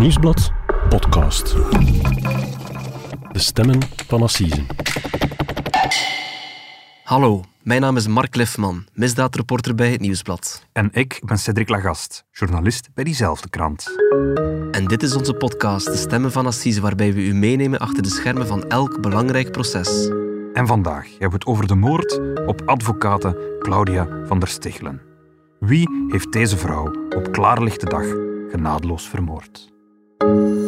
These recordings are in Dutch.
Nieuwsblad podcast. De stemmen van Assisen. Hallo, mijn naam is Mark Lefman, misdaadreporter bij het Nieuwsblad. En ik ben Cedric Lagast, journalist bij diezelfde krant. En dit is onze podcast, De Stemmen van Assise, waarbij we u meenemen achter de schermen van elk belangrijk proces. En vandaag hebben we het over de moord op advocate Claudia van der Stichelen. Wie heeft deze vrouw op klaarlichte dag genadeloos vermoord? Dag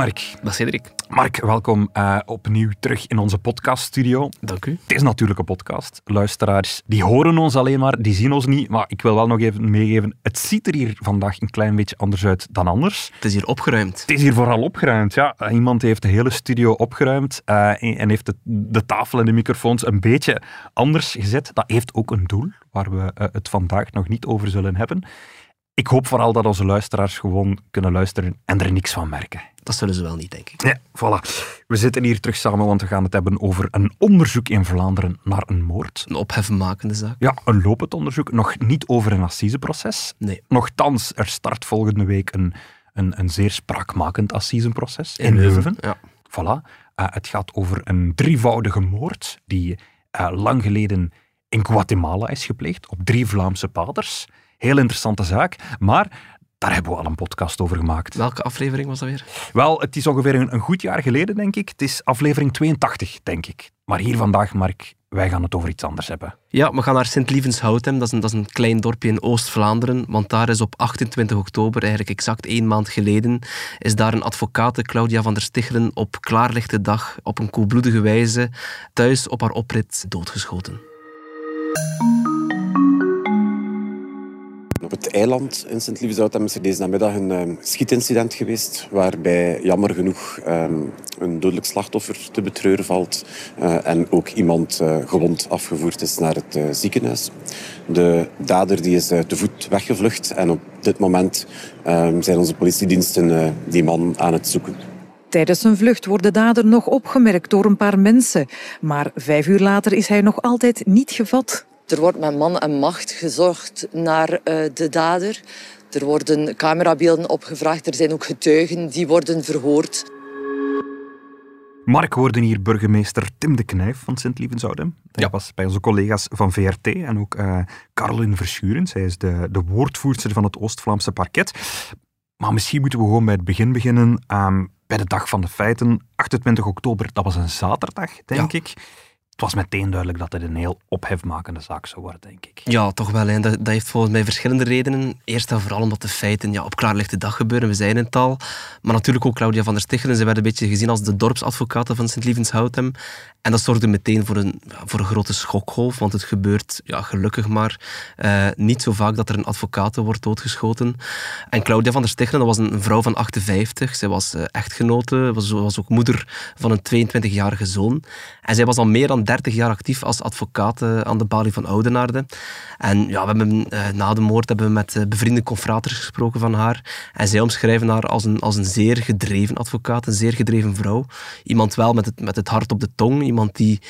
Mark. Dag Cedric. Mark, welkom uh, opnieuw terug in onze podcaststudio. Dank u. Het is natuurlijk een podcast. Luisteraars, die horen ons alleen maar, die zien ons niet. Maar ik wil wel nog even meegeven, het ziet er hier vandaag een klein beetje anders uit dan anders. Het is hier opgeruimd. Het is hier vooral opgeruimd, ja. Iemand heeft de hele studio opgeruimd uh, en heeft de, de, tafel en de microfoons een beetje anders gezet. Dat heeft ook een doel, waar we uh, het vandaag nog niet over zullen hebben. Ik hoop vooral dat onze luisteraars gewoon kunnen luisteren en er niks van merken. Dat zullen ze wel niet, denk ik. Ja, voilà. We zitten hier terug samen, want we gaan het hebben over een onderzoek in Vlaanderen naar een moord. Een opheffenmakende zaak. Ja, een lopend onderzoek. Nog niet over een assiseproces. Nee. Nochtans, er start volgende week een, een, een zeer spraakmakend assiseproces in, In Leuven, ja. Voilà. Uh, het gaat over een drievoudige moord die uh, lang geleden in Guatemala is gepleegd op drie Vlaamse paters. Heel interessante zaak, maar daar hebben we al een podcast over gemaakt. Welke aflevering was dat weer? Wel, het is ongeveer een, een goed jaar geleden, denk ik. Het is aflevering 82, denk ik. Maar hier vandaag, Mark, wij gaan het over iets anders hebben. Ja, we gaan naar Sint-Lievenshouten. Dat, is een- dat is een klein dorpje in Oost-Vlaanderen. Want daar is op 28 oktober, eigenlijk exact één maand geleden, is daar een advocate, Claudia van der Stichelen, op klaarlichte dag, op een koelbloedige wijze, thuis op haar oprit doodgeschoten. Het eiland in Sint-Lievenshouten is er deze namiddag een eh, schietincident geweest waarbij jammer genoeg eh, een dodelijk slachtoffer te betreuren valt eh, en ook iemand eh, gewond afgevoerd is naar het eh, ziekenhuis. De dader die is te voet weggevlucht en op dit moment eh, zijn onze politiediensten die man aan het zoeken. Tijdens zijn vlucht wordt de dader nog opgemerkt door een paar mensen. Maar vijf uur later is hij nog altijd niet gevat. Er wordt met man en macht gezocht naar eh, de dader. Er worden camerabeelden opgevraagd. Er zijn ook getuigen die worden verhoord. Mark hoorde hier burgemeester Tim de Knijf van Sint-Lievenshouten. Hij Ja. was bij onze collega's van VRT en ook eh Caroline Verschuren. Zij is de, de woordvoerster van het Oost-Vlaamse parket. Maar misschien moeten we gewoon bij het begin beginnen. Ehm, bij de dag van de feiten, 28 oktober, dat was een zaterdag, denk Ja. ik. Was meteen duidelijk dat het een heel ophefmakende zaak zou worden, denk ik. Ja, toch wel. Hè. Dat, heeft volgens mij verschillende redenen. Eerst en vooral omdat de feiten ja, op klaarlichte dag gebeuren, we zeiden het al. Maar natuurlijk ook Claudia van der Stichelen. Ze werd een beetje gezien als de dorpsadvocate van Sint-Lievenshouten. En dat zorgde meteen voor een, voor een grote schokgolf, want het gebeurt ja, gelukkig maar eh, niet zo vaak dat er een advocate wordt doodgeschoten. En Claudia van der Stichelen, dat was een vrouw van 58. Zij was eh, echtgenote, was, was ook moeder van een 22-jarige zoon. En zij was al meer dan 30 jaar actief als advocaat eh, aan de balie van Oudenaarde. En ja, we hebben, eh, na de moord hebben we met eh, bevriende confraters gesproken van haar. En zij omschrijven haar als een, als een zeer gedreven advocaat, een zeer gedreven vrouw. Iemand wel met het, met het hart op de tong, iemand die,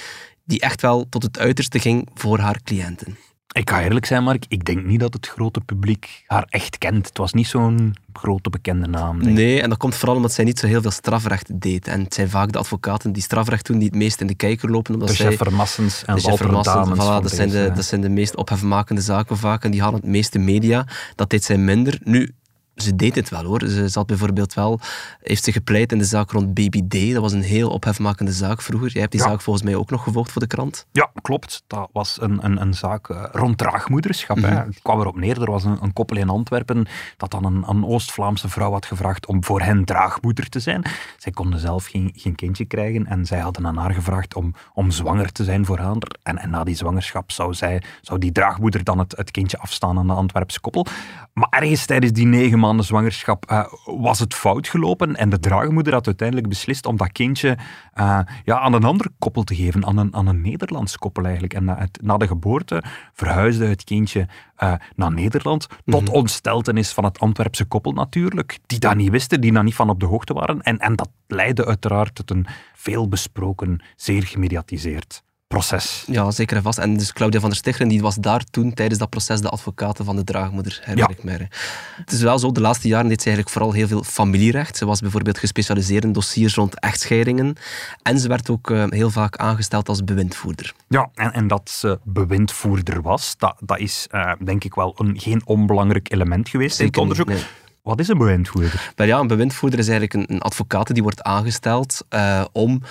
die echt wel tot het uiterste ging voor haar cliënten. Ik ga eerlijk zijn, Mark. Ik denk niet dat het grote publiek haar echt kent. Het was niet zo'n grote bekende naam. Denk. Nee, en dat komt vooral omdat zij niet zo heel veel strafrecht deed. En het zijn vaak de advocaten die strafrecht doen die het meest in de kijker lopen. Omdat De zij, chef Vermassens en de Walter voilà, van dat, zijn de, dat zijn de meest ophefmakende zaken vaak. En die halen het meeste media. Dat deed zij minder. Nu, ze deed het wel hoor. Ze zat bijvoorbeeld wel, heeft ze gepleit in de zaak rond Baby D. Dat was een heel ophefmakende zaak vroeger. Jij hebt die Ja. zaak volgens mij ook nog gevolgd voor de krant. Ja, klopt. Dat was een, een, een zaak eh, rond draagmoederschap. hè. Mhm. Het kwam erop neer, er was een, een koppel in Antwerpen dat dan een, een Oost-Vlaamse vrouw had gevraagd om voor hen draagmoeder te zijn. Zij konden zelf geen, geen kindje krijgen en zij hadden aan haar gevraagd om, om zwanger te zijn voor haar. En, en na die zwangerschap zou, zij, zou die draagmoeder dan het, het kindje afstaan aan de Antwerpse koppel. Maar ergens tijdens die negen maanden maanden zwangerschap uh, was het fout gelopen en de draagmoeder had uiteindelijk beslist om dat kindje uh, ja, aan een ander koppel te geven, aan een, aan een Nederlands koppel eigenlijk. En na, het, na de geboorte verhuisde het kindje uh, naar Nederland, tot mm ontsteltenis van het Antwerpse koppel natuurlijk, die dat niet wisten, die daar niet van op de hoogte waren. En, en dat leidde uiteraard tot een veel besproken, zeer gemediatiseerd proces. Ja, zeker en vast. En dus Claudia van der Stichelen die was daar toen tijdens dat proces de advocaat van de draagmoeder, herinner ja. ik. Het is wel zo, de laatste jaren deed ze eigenlijk vooral heel veel familierecht. Ze was bijvoorbeeld gespecialiseerd in dossiers rond echtscheidingen. En ze werd ook uh, heel vaak aangesteld als bewindvoerder. Ja, en, en dat ze bewindvoerder was, dat, dat is uh, denk ik wel een geen onbelangrijk element geweest Zeker in het onderzoek. Niet, nee. Wat is een bewindvoerder? ja, een bewindvoerder is eigenlijk een, een advocaat die wordt aangesteld uh, om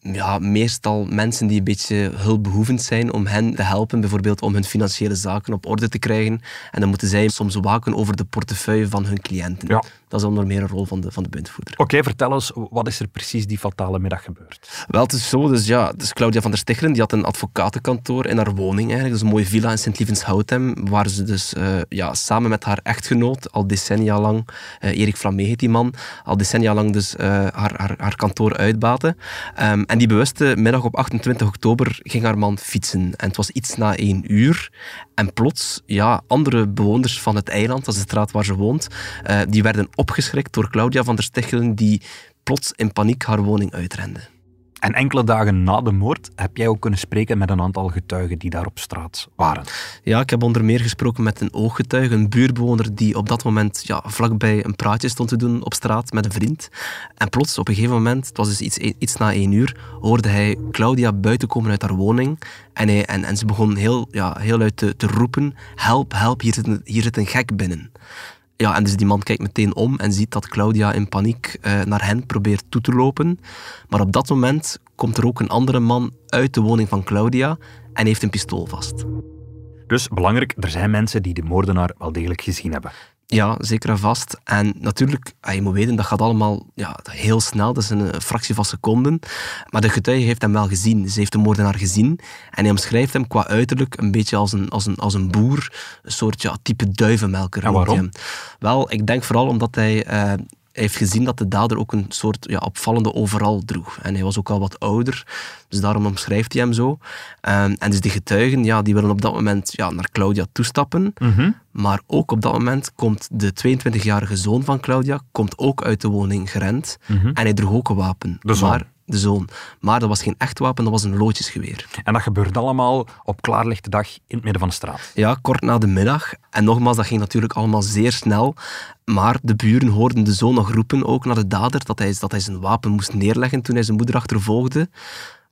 ja, meestal mensen die een beetje hulpbehoevend zijn, om hen te helpen, bijvoorbeeld om hun financiële zaken op orde te krijgen. En dan moeten zij soms waken over de portefeuille van hun cliënten. Ja. Dat is onder meer een rol van de, van de. Oké, vertel eens, wat is er precies die fatale middag gebeurd? Wel, het is zo, dus ja, dus Claudia van der Stichelen, die had een advocatenkantoor in haar woning eigenlijk, dus een mooie villa in Sint-Lievens-Houtem, waar ze dus uh, ja, samen met haar echtgenoot, al decennia lang, uh, Erik Flamé heet die man, al decennia lang dus uh, haar, haar, haar kantoor uitbaten. Um, en die bewuste middag op 28 oktober ging haar man fietsen. En het was iets na één uur. En plots, ja, andere bewoners van het eiland, dat is de straat waar ze woont, uh, die werden opgeschrikt door Claudia van der Stichelen, die plots in paniek haar woning uitrende. En enkele dagen na de moord heb jij ook kunnen spreken met een aantal getuigen die daar op straat waren. Ja, ik heb onder meer gesproken met een ooggetuige, een buurbewoner die op dat moment ja, vlakbij een praatje stond te doen op straat met een vriend. En plots, op een gegeven moment, het was dus iets, iets na één uur, hoorde hij Claudia buiten komen uit haar woning. En, hij, en, en ze begon heel, ja, heel luid te, te roepen, help, help, hier zit, een, hier zit een gek binnen. Ja, en dus die man kijkt meteen om en ziet dat Claudia in paniek uh, naar hen probeert toe te lopen. Maar op dat moment komt er ook een andere man uit de woning van Claudia en heeft een pistool vast. Dus belangrijk, er zijn mensen die de moordenaar wel degelijk gezien hebben. Ja, zeker en vast. En natuurlijk, je moet weten, dat gaat allemaal ja, heel snel. Dat is een fractie van seconden. Maar de getuige heeft hem wel gezien. Ze heeft de moordenaar gezien. En hij omschrijft hem qua uiterlijk een beetje als een, als een, als een boer. Een soort ja, type duivenmelker. En waarom? Wel, ik denk vooral omdat hij... Uh, hij heeft gezien dat de dader ook een soort ja, opvallende overal droeg. En hij was ook al wat ouder, dus daarom omschrijft hij hem zo. Um, en dus de getuigen, ja, die willen op dat moment ja, naar Claudia toestappen. Mm -hmm. Maar ook op dat moment komt de 22-jarige zoon van Claudia komt ook uit de woning gerend. Mm -hmm. En hij droeg ook een wapen. De zoon. Maar, de zoon. Maar dat was geen echt wapen, dat was een loodjesgeweer. En dat gebeurde allemaal op klaarlichte dag in het midden van de straat? Ja, kort na de middag. En nogmaals, dat ging natuurlijk allemaal zeer snel. Maar de buren hoorden de zoon nog roepen, ook naar de dader, dat hij, dat hij zijn wapen moest neerleggen toen hij zijn moeder achtervolgde.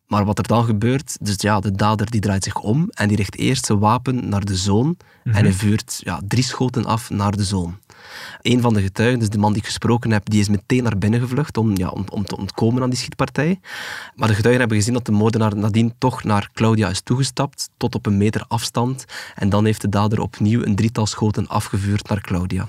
Maar wat er dan gebeurt, dus ja, de dader die draait zich om en die richt eerst zijn wapen naar de zoon mm Mhm. -hmm. en hij vuurt ja, drie schoten af naar de zoon. Een van de getuigen, dus de man die ik gesproken heb, die is meteen naar binnen gevlucht om, ja, om, om te ontkomen aan die schietpartij. Maar de getuigen hebben gezien dat de moordenaar nadien toch naar Claudia is toegestapt, tot op een meter afstand. En dan heeft de dader opnieuw een drietal schoten afgevuurd naar Claudia.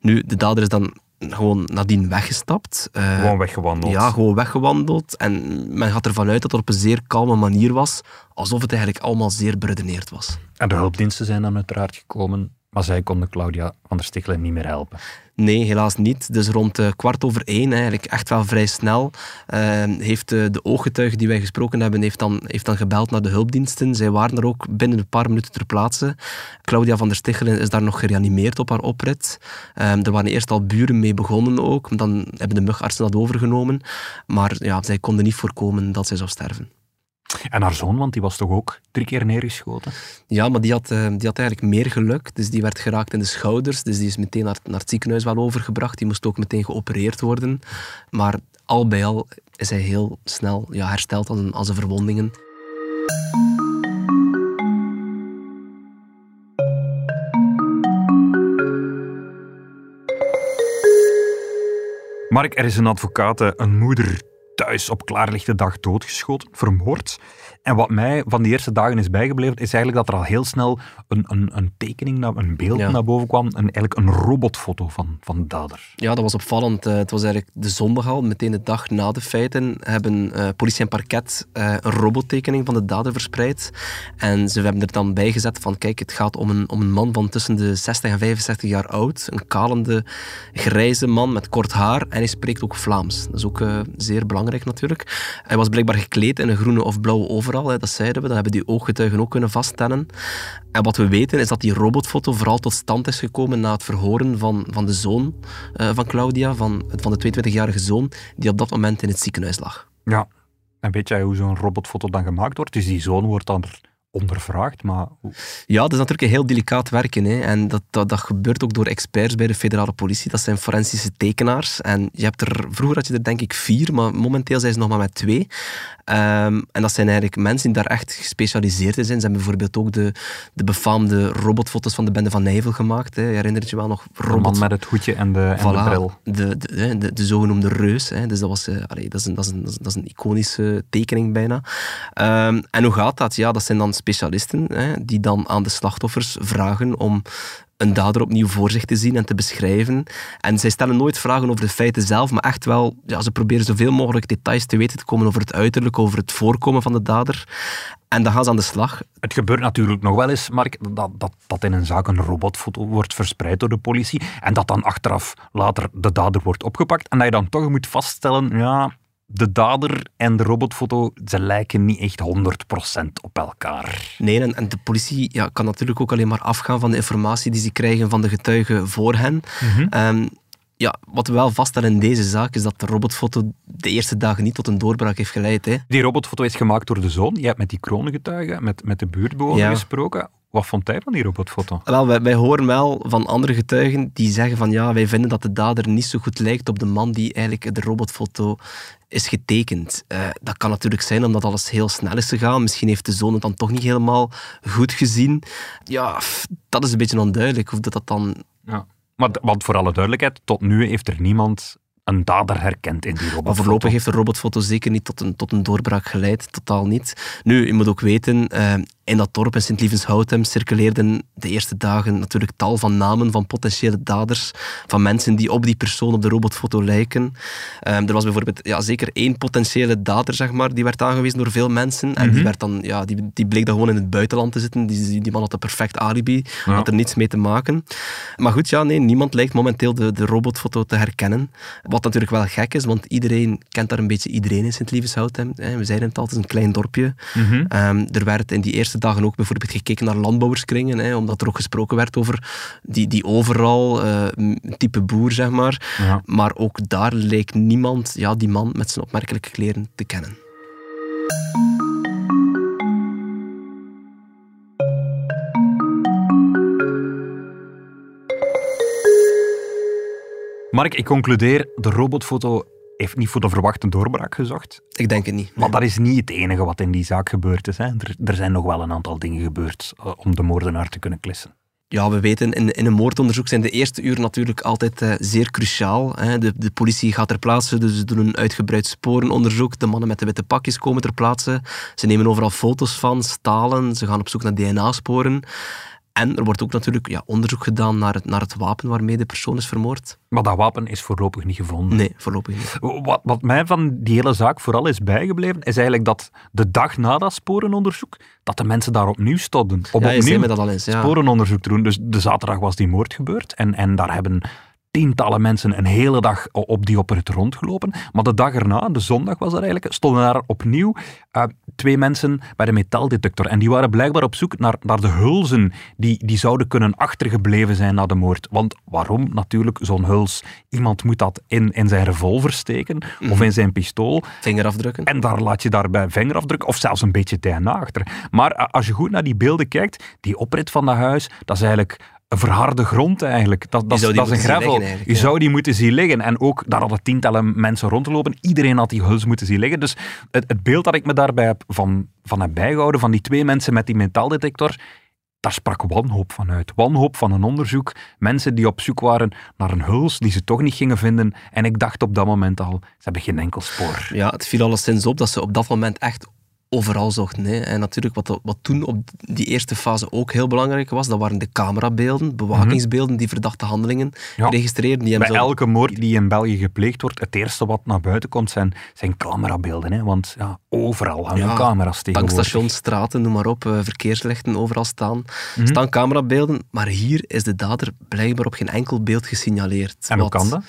Nu, de dader is dan gewoon nadien weggestapt. Uh, gewoon weggewandeld. Ja, gewoon weggewandeld. En men gaat ervan uit dat het op een zeer kalme manier was, alsof het eigenlijk allemaal zeer beredeneerd was. En de hulpdiensten zijn dan uiteraard gekomen, maar zij konden Claudia van der Stichelen niet meer helpen. Nee, helaas niet. Dus rond uh, kwart over één, eigenlijk echt wel vrij snel, uh, heeft uh, de ooggetuige die wij gesproken hebben, heeft dan, heeft dan gebeld naar de hulpdiensten. Zij waren er ook binnen een paar minuten ter plaatse. Claudia van der Stichelen is daar nog gereanimeerd op haar oprit. er waren eerst al buren mee begonnen ook, dan hebben de mugartsen dat overgenomen. Maar ja, zij konden niet voorkomen dat zij zou sterven. En haar zoon, want die was toch ook drie keer neergeschoten? Ja, maar die had, uh, die had eigenlijk meer geluk. Dus die werd geraakt in de schouders. Dus die is meteen naar, naar het ziekenhuis wel overgebracht. Die moest ook meteen geopereerd worden. Maar al bij al is hij heel snel ja, hersteld zijn, aan zijn verwondingen. Mark, er is een advocaat, een moeder thuis op klaarlichte dag doodgeschoten, vermoord. En wat mij van die eerste dagen is bijgebleven, is eigenlijk dat er al heel snel een, een, een tekening, een beeld Ja. naar boven kwam. Een, eigenlijk een robotfoto van, van de dader. Ja, dat was opvallend. Eh, het was eigenlijk de zondag al, meteen de dag na de feiten, hebben eh, politie en parket eh, een robottekening van de dader verspreid. En ze hebben er dan bij gezet van, kijk, het gaat om een, om een man van tussen de 60 en 65 jaar oud. Een kalende, grijze man met kort haar. En hij spreekt ook Vlaams. Dat is ook zeer belangrijk natuurlijk. Hij was blijkbaar gekleed in een groene of blauwe overal. Hè, dat zeiden we. Dat hebben die ooggetuigen ook kunnen vaststellen. En wat we weten is dat die robotfoto vooral tot stand is gekomen na het verhoren van, van de zoon eh, van Claudia, van, van de 22-jarige zoon, die op dat moment in het ziekenhuis lag. Ja. En weet jij hoe zo'n robotfoto dan gemaakt wordt? Dus die zoon wordt dan ondervraagd, maar Ja, dat is natuurlijk een heel delicaat werken. Hè. En dat, dat, dat gebeurt ook door experts bij de federale politie. Dat zijn forensische tekenaars. En je hebt er, vroeger had je er denk ik vier, maar momenteel zijn ze nog maar met twee. Ehm, en dat zijn eigenlijk mensen die daar echt gespecialiseerd in zijn. Ze hebben bijvoorbeeld ook de, de befaamde robotfoto's van de bende van Nijvel gemaakt. Hè. Je herinnert je wel nog? de man Robot- met het hoedje en de, en de bril. de, de, de, de zogenoemde reus. Hè. Dus dat, was, eh, allee, dat, is een, dat, is een, dat is- dat is een iconische tekening bijna. Ehm, en hoe gaat dat? Ja, dat zijn dan specialisten die dan aan de slachtoffers vragen om een dader opnieuw voor zich te zien en te beschrijven. En zij stellen nooit vragen over de feiten zelf, maar echt wel, ja, ze proberen zoveel mogelijk details te weten te komen over het uiterlijk, over het voorkomen van de dader. En dan gaan ze aan de slag. Het gebeurt natuurlijk nog wel eens, Mark, dat, dat, dat in een zaak een robotfoto wordt verspreid door de politie en dat dan achteraf later de dader wordt opgepakt en dat je dan toch moet vaststellen, ja, de dader en de robotfoto, ze lijken niet echt 100% op elkaar. Nee, en, en de politie ja, kan natuurlijk ook alleen maar afgaan van de informatie die ze krijgen van de getuigen voor hen. Ehm, ja, wat we wel vaststellen in deze zaak is dat de robotfoto de eerste dagen niet tot een doorbraak heeft geleid. Hè. Die robotfoto is gemaakt door de zoon. Je hebt met die kronengetuige, met, met de buurtbewoner Ja. gesproken. Wat vond hij van die robotfoto? Wel, wij, wij horen wel van andere getuigen die zeggen van ja, wij vinden dat de dader niet zo goed lijkt op de man die eigenlijk de robotfoto is getekend. Eh, dat kan natuurlijk zijn omdat alles heel snel is gegaan. Misschien heeft de zoon het dan toch niet helemaal goed gezien. Ja, dat is een beetje onduidelijk hoe dat, dat dan Ja. Maar, want voor alle duidelijkheid, tot nu heeft er niemand een dader herkend in die robotfoto. Maar voorlopig heeft de robotfoto zeker niet tot een, tot een doorbraak geleid, totaal niet. Nu, je moet ook weten, eh, in dat dorp in Sint-Lievens-Houtem circuleerden de eerste dagen natuurlijk tal van namen van potentiële daders, van mensen die op die persoon op de robotfoto lijken. Eh, er was bijvoorbeeld ja, zeker één potentiële dader, zeg maar, die werd aangewezen door veel mensen. En die, werd dan, ja, die, die bleek dan gewoon in het buitenland te zitten. Die, die, man had een perfect alibi, Ja. had er niets mee te maken. Maar goed, ja, nee, niemand lijkt momenteel de, de robotfoto te herkennen. Wat natuurlijk wel gek is, want iedereen kent daar een beetje iedereen in Sint-Lievens-Houtem. We zeiden het al, het is een klein dorpje. Mhm. Ehm, er werd in die eerste dagen ook bijvoorbeeld gekeken naar landbouwerskringen, hè, omdat er ook gesproken werd over die, die overal, eh, type boer, zeg maar. Ja. Maar ook daar leek niemand ja, die man met zijn opmerkelijke kleren te kennen. Mark, ik concludeer, de robotfoto heeft niet voor de verwachte doorbraak gezocht. Ik denk het niet. Maar dat is niet het enige wat in die zaak gebeurd is. Hè. Er, er zijn nog wel een aantal dingen gebeurd eh, om de moordenaar te kunnen klissen. Ja, we weten, in, in een moordonderzoek zijn de eerste uren natuurlijk altijd eh, zeer cruciaal. Hè. De, de politie gaat ter plaatse, dus ze doen een uitgebreid sporenonderzoek. De mannen met de witte pakjes komen ter plaatse. Ze nemen overal foto's van, stalen, ze gaan op zoek naar DNA-sporen. En er wordt ook natuurlijk ja, onderzoek gedaan naar het, naar het wapen waarmee de persoon is vermoord. Maar dat wapen is voorlopig niet gevonden. Nee, voorlopig niet. Wat, wat mij van die hele zaak vooral is bijgebleven, is eigenlijk dat de dag na dat sporenonderzoek, dat de mensen daar opnieuw stonden. Om Ja, opnieuw me dat al eens. Ja. sporenonderzoek te doen. Dus de zaterdag was die moord gebeurd en, en daar hebben tientallen mensen een hele dag op die oprit rondgelopen. Maar de dag erna, de zondag was dat eigenlijk, stonden daar opnieuw eh, twee mensen bij de metaaldetector. En die waren blijkbaar op zoek naar, naar de hulzen die, die zouden kunnen achtergebleven zijn na de moord. Want waarom? Natuurlijk, zo'n huls. Iemand moet dat in, in zijn revolver steken of in zijn pistool. Vingerafdrukken. En daar laat je daarbij vingerafdruk of zelfs een beetje DNA achter. Maar a- als je goed naar die beelden kijkt, die oprit van dat huis, dat is eigenlijk verharde grond eigenlijk. Dat, dat, is- dat een gravel. Je ja. zou die moeten zien liggen. En ook, daar hadden tientallen mensen rondlopen. Iedereen had die huls moeten zien liggen. Dus het, het beeld dat ik me daarbij heb van, van heb bijgehouden, van die twee mensen met die metaaldetector, daar sprak wanhoop van uit. Wanhoop van een onderzoek. Mensen die op zoek waren naar een huls die ze toch niet gingen vinden. En ik dacht op dat moment al, ze hebben geen enkel spoor. Ja, het viel alleszins op dat ze op dat moment echt overal zochten. Hè. En natuurlijk, wat, wat toen op die eerste fase ook heel belangrijk was, dat waren de camerabeelden, bewakingsbeelden die verdachte handelingen Ja. registreerden. Die Bij zo- elke moord die in België gepleegd wordt, het eerste wat naar buiten komt zijn, zijn camerabeelden. Hè? Want ja, overal hangen Ja, camera's tegenwoordig. Tankstations, straten, noem maar op, eh, verkeerslichten, overal staan. Mhm. staan camerabeelden, maar hier is de dader blijkbaar op geen enkel beeld gesignaleerd. En hoe Wat- kan dat?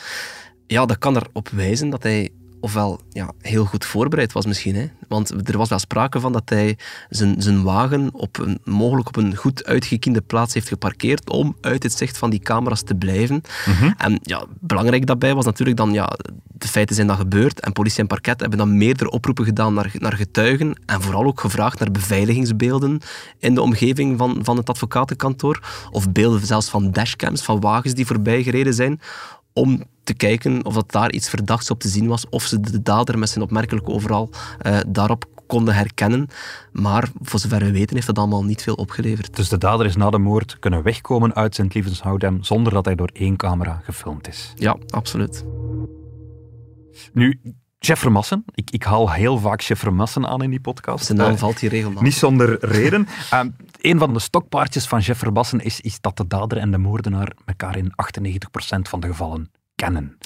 Ja, dat kan erop wijzen dat hij ofwel ja, heel goed voorbereid was misschien. Hè? Want er was wel sprake van dat hij zijn, zijn wagen op een, mogelijk op een goed uitgekiende plaats heeft geparkeerd om uit het zicht van die camera's te blijven. Mhm. En ja, belangrijk daarbij was natuurlijk dan, ja, de feiten zijn dan gebeurd en politie en parket hebben dan meerdere oproepen gedaan naar, naar getuigen en vooral ook gevraagd naar beveiligingsbeelden in de omgeving van, van het advocatenkantoor of beelden zelfs van dashcams, van wagens die voorbij gereden zijn, om te kijken of dat daar iets verdachts op te zien was, of ze de dader met zijn opmerkelijk overal eh, daarop konden herkennen. Maar voor zover we weten heeft dat allemaal niet veel opgeleverd. Dus de dader is na de moord kunnen wegkomen uit Sint-Lievenshoudem zonder dat hij door één camera gefilmd is. Ja, absoluut. Nu, Jeff Vermassen. Ik, ik haal heel vaak Jeff Vermassen aan in die podcast. Zijn naam Eh, valt hier regelmatig. Niet zonder reden. Ehm, een van de stokpaardjes van Jeff Verbassen is, is dat de dader en de moordenaar elkaar in 98% van de gevallen kennen.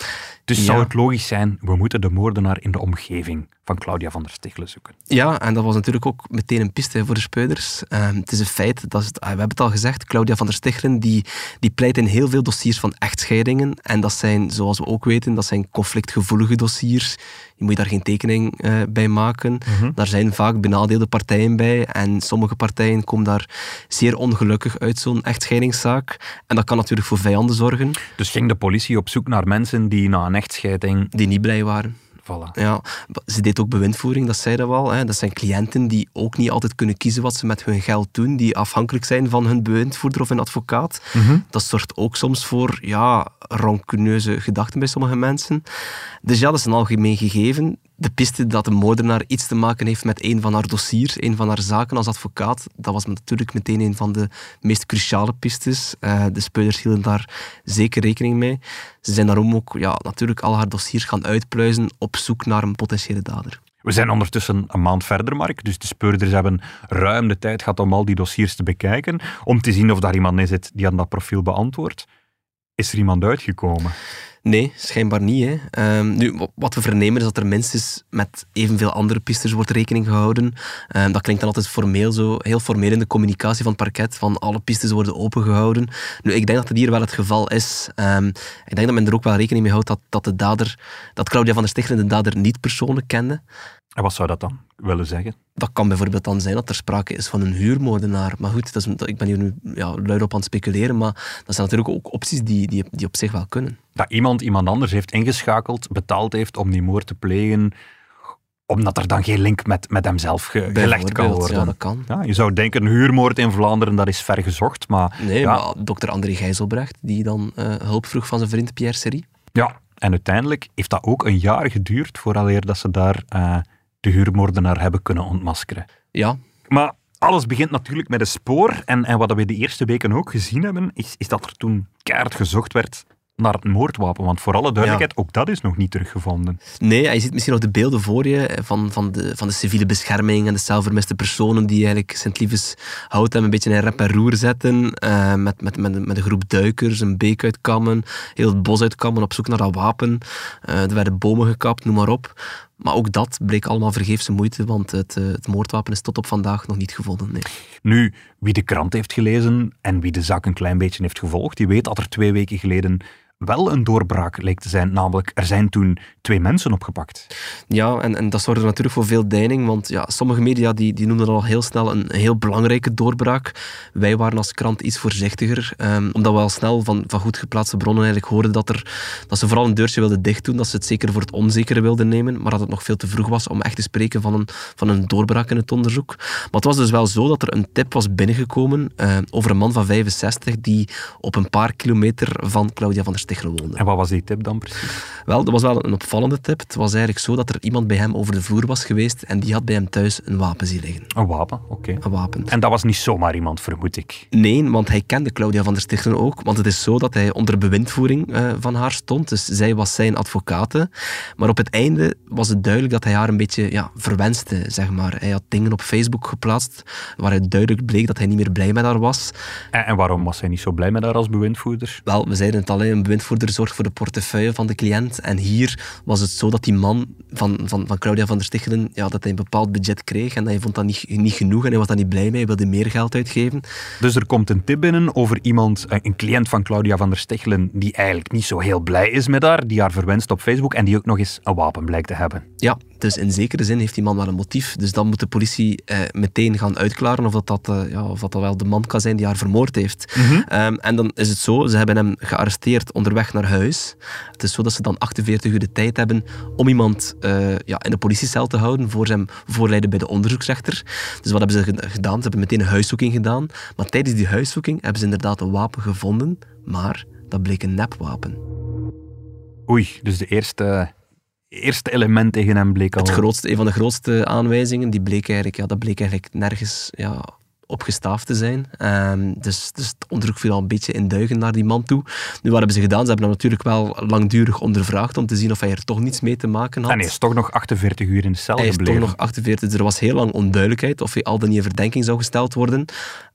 Dus Ja. zou het logisch zijn, we moeten de moordenaar in de omgeving van Claudia van der Stichelen zoeken. Ja, en dat was natuurlijk ook meteen een piste voor de speuders. Ehm, het is een feit, dat is het- ah, we hebben het al gezegd, Claudia van der Stichelen die, die pleit in heel veel dossiers van echtscheidingen. En dat zijn, zoals we ook weten, dat zijn conflictgevoelige dossiers. Je moet daar geen tekening eh, bij maken. Daar zijn vaak benadeelde partijen bij. En sommige partijen komen daar zeer ongelukkig uit zo'n echtscheidingszaak. En dat kan natuurlijk voor vijanden zorgen, Dus ging de politie op zoek naar mensen die na een echtscheiding... die niet blij waren. Voilà. Ja, ze deed ook bewindvoering, dat zei dat wel. Hè. Dat zijn cliënten die ook niet altijd kunnen kiezen wat ze met hun geld doen, die afhankelijk zijn van hun bewindvoerder of hun advocaat. Dat zorgt ook soms voor ja, rancuneuze gedachten bij sommige mensen. Dus ja, dat is een algemeen gegeven. De piste dat de moordenaar iets te maken heeft met een van haar dossiers, een van haar zaken als advocaat, dat was natuurlijk meteen een van de meest cruciale pistes. Eh, de speuders hielden daar zeker rekening mee. Ze zijn daarom ook ja, natuurlijk al haar dossiers gaan uitpluizen op zoek naar een potentiële dader. We zijn ondertussen een maand verder, Mark. Dus de speurders hebben ruim de tijd gehad om al die dossiers te bekijken. Om te zien of daar iemand in zit die aan dat profiel beantwoordt. Is er iemand uitgekomen? Nee, schijnbaar niet. Hè. Ehm, nu, wa- wat we vernemen is dat er minstens met evenveel andere pistes wordt rekening gehouden. Ehm, dat klinkt dan altijd formeel zo, heel formeel in de communicatie van het parket, van alle pistes worden opengehouden. Nu, ik denk dat dat hier wel het geval is. Ehm, ik denk dat men er ook wel rekening mee houdt dat, dat de dader, dat Claudia van der Stichelen de dader niet persoonlijk kende. En wat zou dat dan willen zeggen? Dat kan bijvoorbeeld dan zijn dat er sprake is van een huurmoordenaar. Maar goed, dat is, ik ben hier nu ja, luid op aan het speculeren, maar dat zijn natuurlijk ook opties die, die, die op zich wel kunnen. Dat iemand iemand anders heeft ingeschakeld, betaald heeft om die moord te plegen, omdat er dan geen link met, met hemzelf ge- gelegd kan worden. Ja, dat kan. Ja, je zou denken, een huurmoord in Vlaanderen, dat is ver gezocht. Maar, Nee, ja, maar dokter André Gijzelbrecht, die dan eh, hulp vroeg van zijn vriend Pierre Serie. ja, en uiteindelijk heeft dat ook een jaar geduurd vooraleer dat ze daar eh, de huurmoordenaar hebben kunnen ontmaskeren. Ja, Maar alles begint natuurlijk met een spoor. En, en wat we de eerste weken ook gezien hebben, is, is dat er toen keihard gezocht werd naar het moordwapen. Want voor alle duidelijkheid, ook dat is nog niet teruggevonden. nee, je ziet misschien nog de beelden voor je van, van, de, van de civiele bescherming en de zelfvermiste personen die eigenlijk Sint-Liefes Houten een beetje in rep en roer zetten. eh, met, met, met, met een groep duikers, een beek uitkammen, heel het bos uitkammen op zoek naar dat wapen. Eh, er werden bomen gekapt, noem maar op. Maar ook dat bleek allemaal vergeefse moeite, want het, eh, het moordwapen is tot op vandaag nog niet gevonden. Nu, wie de krant heeft gelezen en wie de zaak een klein beetje heeft gevolgd, die weet dat er twee weken geleden wel een doorbraak leek te zijn. Namelijk, er zijn toen twee mensen opgepakt. Ja, en, en dat zorgde natuurlijk voor veel deining, want ja, sommige media die, die noemden al heel snel een heel belangrijke doorbraak. Wij waren als krant iets voorzichtiger, ehm, omdat we al snel van, van goed geplaatste bronnen eigenlijk hoorden dat, er, dat ze vooral een deurtje wilden dichtdoen, dat ze het zeker voor het onzekere wilden nemen, maar dat het nog veel te vroeg was om echt te spreken van een, van een doorbraak in het onderzoek. Maar het was dus wel zo dat er een tip was binnengekomen eh, over een man van 65 die op een paar kilometer van Claudia van der En wat was die tip dan precies? Wel, dat was wel een opvallende tip. Het was eigenlijk zo dat er iemand bij hem over de vloer was geweest en die had bij hem thuis een wapen zien liggen. Een wapen, oké. Een wapen. En dat was niet zomaar iemand, vermoed ik. Nee, want hij kende Claudia van der Stichelen ook. Want het is zo dat hij onder bewindvoering uh, van haar stond. Dus zij was zijn advocate. Maar op het einde was het duidelijk dat hij haar een beetje ja, verwenste, zeg maar. Hij had dingen op Facebook geplaatst waaruit duidelijk bleek dat hij niet meer blij met haar was. En, en waarom was hij niet zo blij met haar als bewindvoerder? Wel, we zeiden het al, een bewindvoerder zorgt voor de portefeuille van de cliënt. En hier was het zo dat die man van, van, van Claudia van der Stichelen, ja, dat hij een bepaald budget kreeg en hij vond dat niet, niet genoeg en hij was daar niet blij mee, hij wilde meer geld uitgeven. Dus er komt een tip binnen over iemand, een cliënt van Claudia van der Stichelen, die eigenlijk niet zo heel blij is met haar, die haar verwenst op Facebook en die ook nog eens een wapen blijkt te hebben. Ja, dus in zekere zin heeft die man wel een motief. Dus dan moet de politie eh, meteen gaan uitklaren of dat, dat, uh, ja, of dat, dat wel de man kan zijn die haar vermoord heeft. Mhm. um, en dan is het zo, ze hebben hem gearresteerd onderweg naar huis. Het is zo dat ze dan 48 uur de tijd hebben om iemand uh, ja, in de politiecel te houden voor zijn voorleiden bij de onderzoeksrechter. Dus wat hebben ze gedaan? Ze hebben meteen een huiszoeking gedaan. Maar tijdens die huiszoeking hebben ze inderdaad een wapen gevonden, maar dat bleek een nepwapen. Oei, dus de eerste eerste element tegen hem bleek al... Het grootste, een van de grootste aanwijzingen, die bleek eigenlijk, ja, dat bleek eigenlijk nergens ja, opgestaafd te zijn. Um, dus, dus het onderzoek viel al een beetje in duigen naar die man toe. Nu, wat hebben ze gedaan? Ze hebben hem natuurlijk wel langdurig ondervraagd om te zien of hij er toch niets mee te maken had. En hij is toch nog 48 uur in de cel hij gebleven. Hij is toch nog 48 Er was heel lang onduidelijkheid of hij al dan niet in verdenking zou gesteld worden.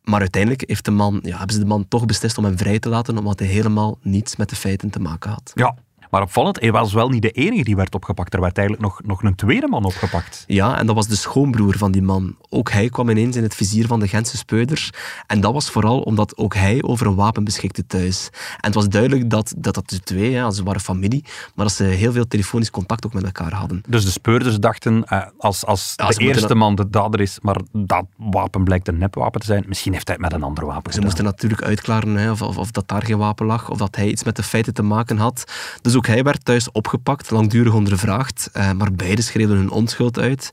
Maar uiteindelijk heeft de man, ja, hebben ze de man toch beslist om hem vrij te laten, omdat hij helemaal niets met de feiten te maken had. Ja, maar opvallend, hij was wel niet de enige die werd opgepakt. Er werd eigenlijk nog, nog een tweede man opgepakt. Ja, en dat was de schoonbroer van die man. Ook hij kwam ineens in het vizier van de Gentse speuders. En dat was vooral omdat ook hij over een wapen beschikte thuis. En het was duidelijk dat, dat, dat de twee, ja, ze waren familie, maar dat ze heel veel telefonisch contact ook met elkaar hadden. Dus de speurders dachten, eh, als, als ja, de eerste dat... man de dader is, maar dat wapen blijkt een nepwapen te zijn, misschien heeft hij het met een ander wapen Ze gedaan. moesten natuurlijk uitklaren hè, of, of, of, dat daar geen wapen lag, of dat hij iets met de feiten te maken had. Dus ook hij werd thuis opgepakt, langdurig ondervraagd, uh, maar beide schreeuwden hun onschuld uit.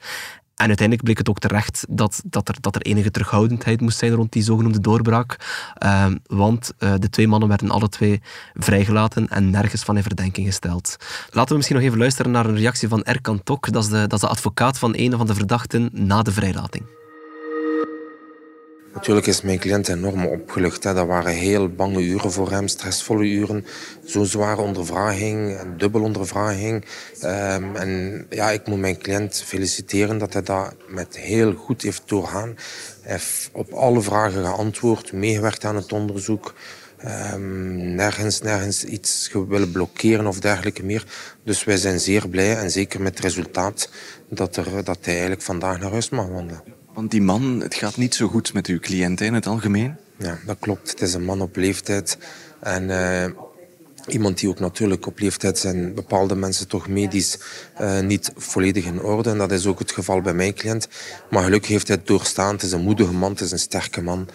En uiteindelijk bleek het ook terecht dat, dat, er, dat er enige terughoudendheid moest zijn rond die zogenoemde doorbraak. Uh, want uh, de twee mannen werden alle twee vrijgelaten en nergens van in verdenking gesteld. Laten we misschien nog even luisteren naar een reactie van Erkan Tok. Dat is de, dat is de advocaat van een van de verdachten na de vrijlating. Natuurlijk is mijn cliënt enorm opgelucht. Hè. Dat waren heel bange uren voor hem, stressvolle uren. Zo'n zware ondervraging, een dubbel ondervraging. Um, en ja, ik moet mijn cliënt feliciteren dat hij dat met heel goed heeft doorgaan. Hij heeft op alle vragen geantwoord, meegewerkt aan het onderzoek. Um, nergens, nergens iets willen blokkeren of dergelijke meer. Dus wij zijn zeer blij en zeker met het resultaat dat, er, dat hij eigenlijk vandaag naar huis mag wandelen. Want die man, het gaat niet zo goed met uw cliënt in het algemeen? Ja, dat klopt. Het is een man op leeftijd. En uh, iemand die ook natuurlijk op leeftijd zijn bepaalde mensen toch medisch uh, niet volledig in orde. En dat is ook het geval bij mijn cliënt. Maar gelukkig heeft hij het doorstaan. Het is een moedige man, het is een sterke man.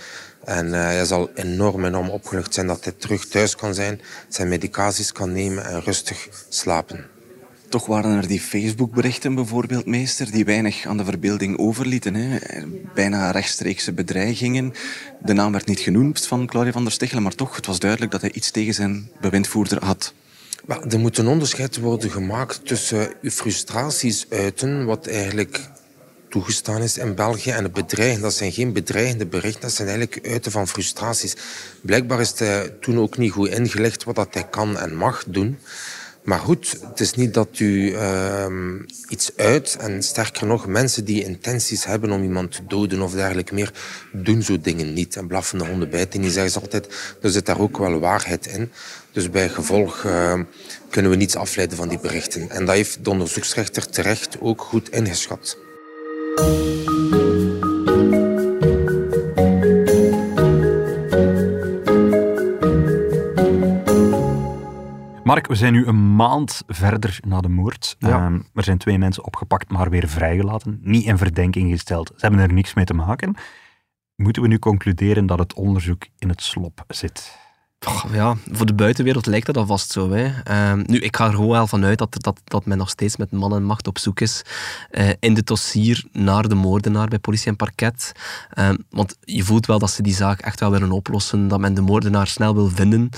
En uh, hij zal enorm, enorm opgelucht zijn dat hij terug thuis kan zijn, zijn medicaties kan nemen en rustig slapen. Toch waren er die Facebook-berichten bijvoorbeeld, meester, die weinig aan de verbeelding overlieten. Hè? Bijna rechtstreekse bedreigingen. De naam werd niet genoemd van Claudia van der Stichelen, maar toch, het was duidelijk dat hij iets tegen zijn bewindvoerder had. er moet een onderscheid worden gemaakt tussen frustraties uiten, wat eigenlijk toegestaan is in België, en het bedreigen. Dat zijn geen bedreigende berichten, dat zijn eigenlijk uiten van frustraties. Blijkbaar is hij toen ook niet goed ingelegd wat dat hij kan en mag doen. Maar goed, het is niet dat u uh, iets uit, en sterker nog, mensen die intenties hebben om iemand te doden of dergelijke meer, doen zo dingen niet. En blaffende honden bijten niet, zeggen ze altijd. Er zit daar ook wel waarheid in. Dus bij gevolg uh, kunnen we niets afleiden van die berichten. En dat heeft de onderzoeksrechter terecht ook goed ingeschat. Mark, we zijn nu een maand verder na de moord. Ja. Um, er zijn twee mensen opgepakt, maar weer vrijgelaten. Niet in verdenking gesteld. Ze hebben er niks mee te maken. Moeten we nu concluderen dat het onderzoek in het slop zit? Ja, voor de buitenwereld lijkt dat alvast zo. Hè. Ehm, nu, ik ga er gewoon wel vanuit dat, dat, dat men nog steeds met man en macht op zoek is uh, in de dossier naar de moordenaar bij politie en parket. Ehm, want je voelt wel dat ze die zaak echt wel willen oplossen, dat men de moordenaar snel wil vinden.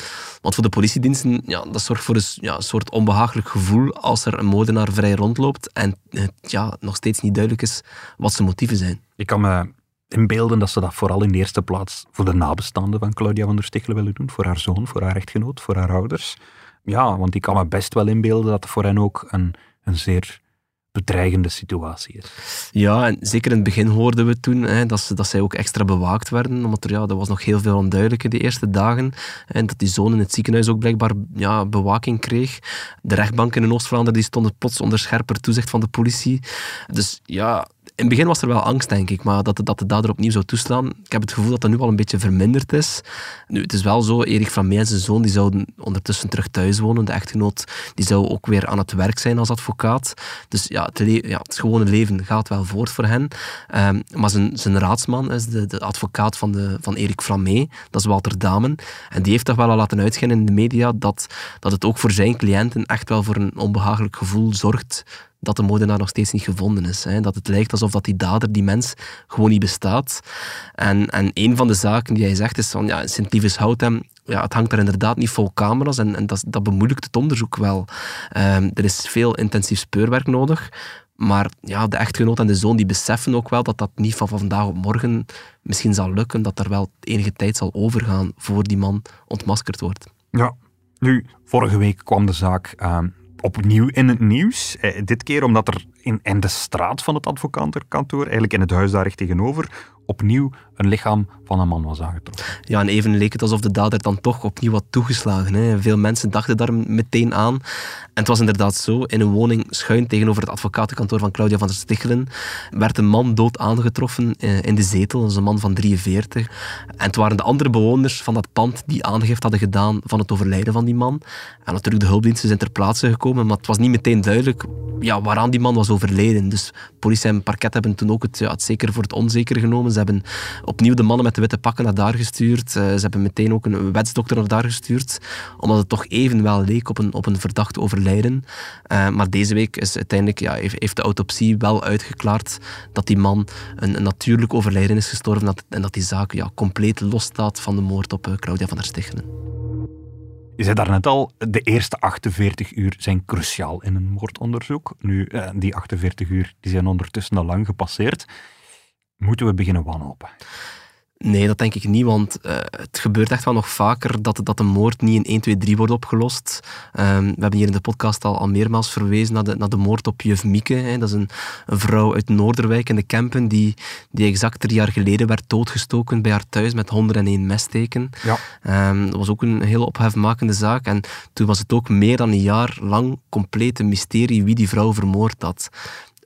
Want voor de politiediensten, ja, dat zorgt voor een, ja, soort onbehagelijk gevoel als er een moordenaar vrij rondloopt en het ja, nog steeds niet duidelijk is wat zijn motieven zijn. Ik kan me inbeelden dat ze dat vooral in de eerste plaats voor de nabestaanden van Claudia van der Stichelen willen doen. Voor haar zoon, voor haar echtgenoot, voor haar ouders. Ja, want ik kan me best wel inbeelden dat het voor hen ook een, een zeer bedreigende situatie is. Ja, en zeker in het begin hoorden we toen hè, dat, ze, dat zij ook extra bewaakt werden, omdat er, ja, er was nog heel veel onduidelijk in de eerste dagen. En dat die zoon in het ziekenhuis ook blijkbaar ja, bewaking kreeg. De rechtbank in Oost-Vlaanderen stonden plots onder scherper toezicht van de politie. Dus ja, in het begin was er wel angst, denk ik, maar dat, dat de dader opnieuw zou toeslaan. Ik heb het gevoel dat dat nu al een beetje verminderd is. Nu, het is wel zo, Erik van Mee en zijn zoon die zouden ondertussen terug thuis wonen. De echtgenoot die zou ook weer aan het werk zijn als advocaat. Dus ja, het, ja, het gewone leven gaat wel voort voor hen. Um, maar zijn, zijn raadsman is de, de advocaat van, de, van Erik Mee, dat is Walter Damen. En die heeft toch wel al laten uitschijnen in de media dat, dat het ook voor zijn cliënten echt wel voor een onbehagelijk gevoel zorgt dat de moordenaar nog steeds niet gevonden is. Hè. Dat het lijkt alsof dat die dader, die mens, gewoon niet bestaat. En, en een van de zaken die hij zegt is van, ja, Sint-Lievens-Houtem, ja, het hangt er inderdaad niet vol camera's en, en dat, dat bemoeilijkt het onderzoek wel. Um, er is veel intensief speurwerk nodig. Maar ja, de echtgenoot en de zoon die beseffen ook wel dat dat niet van vandaag op morgen misschien zal lukken, dat er wel enige tijd zal overgaan voor die man ontmaskerd wordt. Ja, nu, vorige week kwam de zaak uh, opnieuw in het nieuws. Eh, dit keer omdat er in, de straat van het advocatenkantoor, eigenlijk in het huis daar recht tegenover, opnieuw een lichaam van een man was aangetroffen. Ja, en even leek het alsof de dader dan toch opnieuw had toegeslagen. Hè. Veel mensen dachten daar meteen aan. En het was inderdaad zo. In een woning schuin tegenover het advocatenkantoor van Claudia van der Stichelen werd een man dood aangetroffen eh, in de zetel. Dat is een man van 43. En het waren de andere bewoners van dat pand die aangifte hadden gedaan van het overlijden van die man. En natuurlijk, de hulpdiensten zijn ter plaatse gekomen, maar het was niet meteen duidelijk ja, waaraan die man was overleden. Dus politie en parket hebben toen ook het, ja, zeker voor het onzeker genomen. Ze hebben opnieuw de mannen met de witte pakken naar daar gestuurd. Eh, ze hebben meteen ook een wetsdokter naar daar gestuurd, omdat het toch even wel leek op een, op een verdacht overlijden. Uh, maar deze week is uiteindelijk, ja, heeft, de autopsie wel uitgeklaard dat die man een, natuurlijk overlijden is gestorven en dat die zaak ja, compleet losstaat van de moord op uh, Claudia van der Stichelen. Je zei daarnet al, de eerste 48 uur zijn cruciaal in een moordonderzoek. Nu, die 48 uur die zijn ondertussen al lang gepasseerd. Moeten we beginnen wanhopen? Nee, dat denk ik niet, want uh, het gebeurt echt wel nog vaker dat, dat een moord niet in 1, 2, 3 wordt opgelost. Um, we hebben hier in de podcast al, al meermaals verwezen naar de, naar de moord op juf Mieke. Hè. Dat is een, een, vrouw uit Noorderwijk in de Kempen die, die exact drie jaar geleden werd doodgestoken bij haar thuis met 101 messteken. Ja. Um, dat was ook een heel ophefmakende zaak. En toen was het ook meer dan een jaar lang compleet een mysterie wie die vrouw vermoord had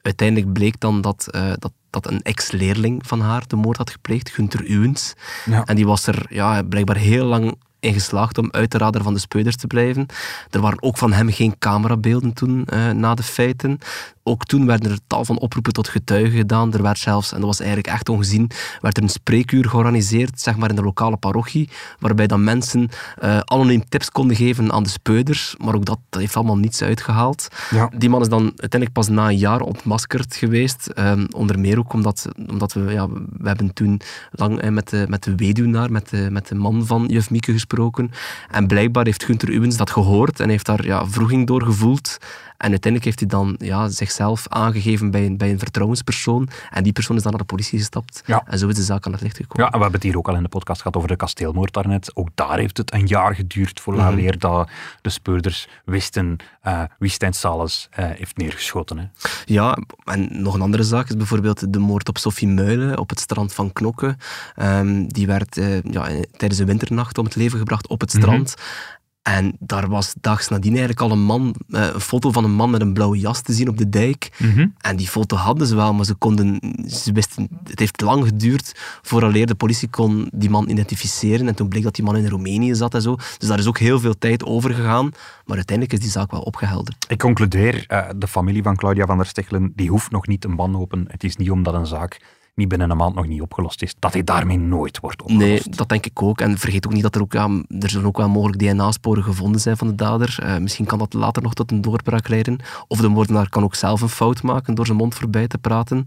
uiteindelijk bleek dan dat, uh, dat dat een ex-leerling van haar de moord had gepleegd, Gunther Uwens. Ja. En die was er ja, blijkbaar heel lang in geslaagd om uit de radar van de speuders te blijven. Er waren ook van hem geen camerabeelden toen uh, na de feiten. Ook toen werden er tal van oproepen tot getuigen gedaan. Er werd zelfs, en dat was eigenlijk echt ongezien, werd er een spreekuur georganiseerd, zeg maar in de lokale parochie, waarbij dan mensen uh, anoniem tips konden geven aan de speuders. Maar ook dat, dat heeft allemaal niets uitgehaald. Ja. Die man is dan uiteindelijk pas na een jaar ontmaskerd geweest. Um, onder meer ook omdat, omdat we, ja, we hebben toen lang uh, met, de, met de weduwnaar, met de, met de man van juf Mieke gesproken. En blijkbaar heeft Gunther Uwens dat gehoord en heeft daar ja, vroeging door gevoeld. En uiteindelijk heeft hij dan ja, zichzelf aangegeven bij een, bij een vertrouwenspersoon. En die persoon is dan naar de politie gestapt. Ja. En zo is de zaak aan het licht gekomen. Ja, en we hebben het hier ook al in de podcast gehad over de kasteelmoord daarnet. Ook daar heeft het een jaar geduurd voor mm -hmm. dat de speurders wisten uh, wie Stijn Sales uh, heeft neergeschoten. Hè. Ja, en nog een andere zaak is bijvoorbeeld de moord op Sophie Muilen op het strand van Knokke. Um, die werd uh, ja, tijdens de winternacht om het leven gebracht op het strand. Mm -hmm. En daar was dags nadien eigenlijk al een man, eh, een foto van een man met een blauwe jas te zien op de dijk. Mm -hmm. En die foto hadden ze wel, maar ze konden, ze wisten, het heeft lang geduurd vooraleer de politie kon die man identificeren. En toen bleek dat die man in Roemenië zat en zo. Dus daar is ook heel veel tijd over gegaan. Maar uiteindelijk is die zaak wel opgehelderd. Ik concludeer, uh, de familie van Claudia van der Stichelen, die hoeft nog niet een ban open. Het is niet omdat een zaak niet binnen een maand nog niet opgelost is, dat hij daarmee nooit wordt opgelost. Nee, dat denk ik ook. En vergeet ook niet dat er ook, er zullen ook wel mogelijk DNA-sporen gevonden zijn van de dader. Uh, misschien kan dat later nog tot een doorbraak leiden. Of de moordenaar kan ook zelf een fout maken door zijn mond voorbij te praten.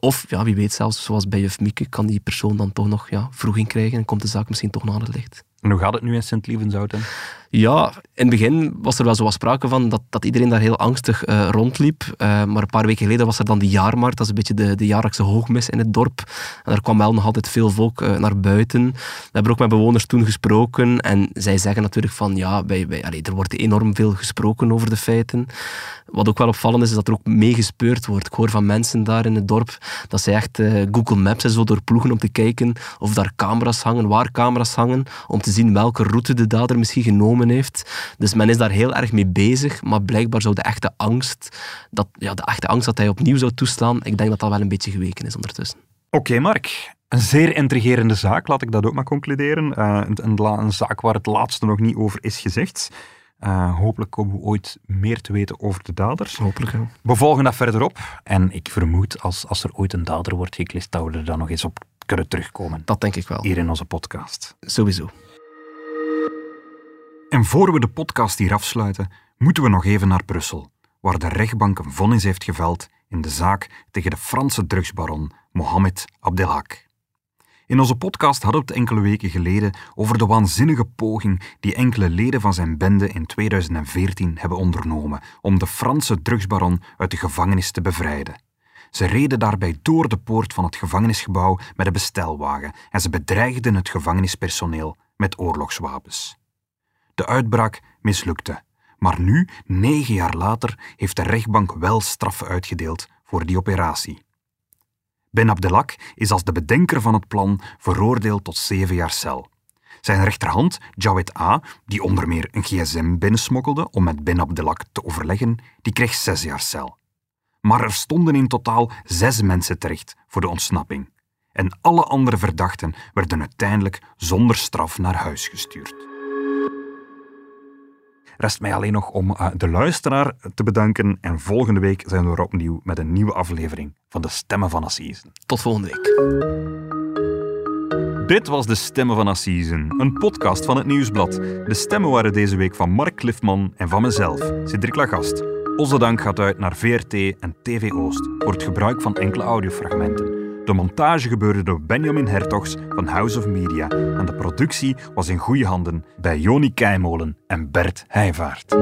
Of, ja, wie weet zelfs, zoals bij Juf Mieke, kan die persoon dan toch nog ja, vroeging krijgen en komt de zaak misschien toch naar het licht. En hoe gaat het nu in Sint-Lievenzouten? Ja, in het begin was er wel zo wat sprake van dat, dat iedereen daar heel angstig uh, rondliep. Uh, maar een paar weken geleden was er dan die jaarmarkt. Dat is een beetje de, de jaarlijkse hoogmis in het dorp. En daar kwam wel nog altijd veel volk uh, naar buiten. We hebben ook met bewoners toen gesproken. En zij zeggen natuurlijk van ja, wij, allez, er wordt enorm veel gesproken over de feiten. Wat ook wel opvallend is, is dat er ook meegespeurd wordt. Ik hoor van mensen daar in het dorp dat zij echt Google Maps en zo doorploegen om te kijken of daar camera's hangen, waar camera's hangen, om te zien welke route de dader misschien genomen heeft. Dus men is daar heel erg mee bezig, maar blijkbaar zou de echte angst, dat, ja, de echte angst dat hij opnieuw zou toeslaan, ik denk dat dat wel een beetje geweken is ondertussen. Oké, Mark. Een zeer intrigerende zaak, laat ik dat ook maar concluderen. Uh, een, een, zaak waar het laatste nog niet over is gezegd. Uh, hopelijk komen we ooit meer te weten over de daders. Hopelijk, ja. We volgen dat verder op. En ik vermoed, als, als er ooit een dader wordt geklist, dat we er dan nog eens op kunnen terugkomen. Dat denk ik wel. Hier in onze podcast. Sowieso. En voor we de podcast hier afsluiten, moeten we nog even naar Brussel, waar de rechtbank een vonnis heeft geveld in de zaak tegen de Franse drugsbaron Mohamed Abdelhak. In onze podcast hadden we het enkele weken geleden over de waanzinnige poging die enkele leden van zijn bende in 2014 hebben ondernomen om de Franse drugsbaron uit de gevangenis te bevrijden. Ze reden daarbij door de poort van het gevangenisgebouw met een bestelwagen en ze bedreigden het gevangenispersoneel met oorlogswapens. De uitbraak mislukte. Maar nu, negen jaar later, heeft de rechtbank wel straffen uitgedeeld voor die operatie. Ben Abdelak is als de bedenker van het plan veroordeeld tot zeven jaar cel. Zijn rechterhand, Jawed A., die onder meer een gsm binnensmokkelde om met Ben Abdelak te overleggen, die kreeg zes jaar cel. Maar er stonden in totaal zes mensen terecht voor de ontsnapping. En alle andere verdachten werden uiteindelijk zonder straf naar huis gestuurd. Rest mij alleen nog om uh, de luisteraar te bedanken. En volgende week zijn we er opnieuw met een nieuwe aflevering van de Stemmen van Assisen. Tot volgende week. Dit was de Stemmen van Assisen, een podcast van het Nieuwsblad. De stemmen waren deze week van Mark Cliffman en van mezelf, Cedric Lagast. Onze dank gaat uit naar VRT en TV Oost voor het gebruik van enkele audiofragmenten. De montage gebeurde door Benjamin Hertogs van House of Media en de productie was in goede handen bij Joni Keimolen en Bert Heijvaart.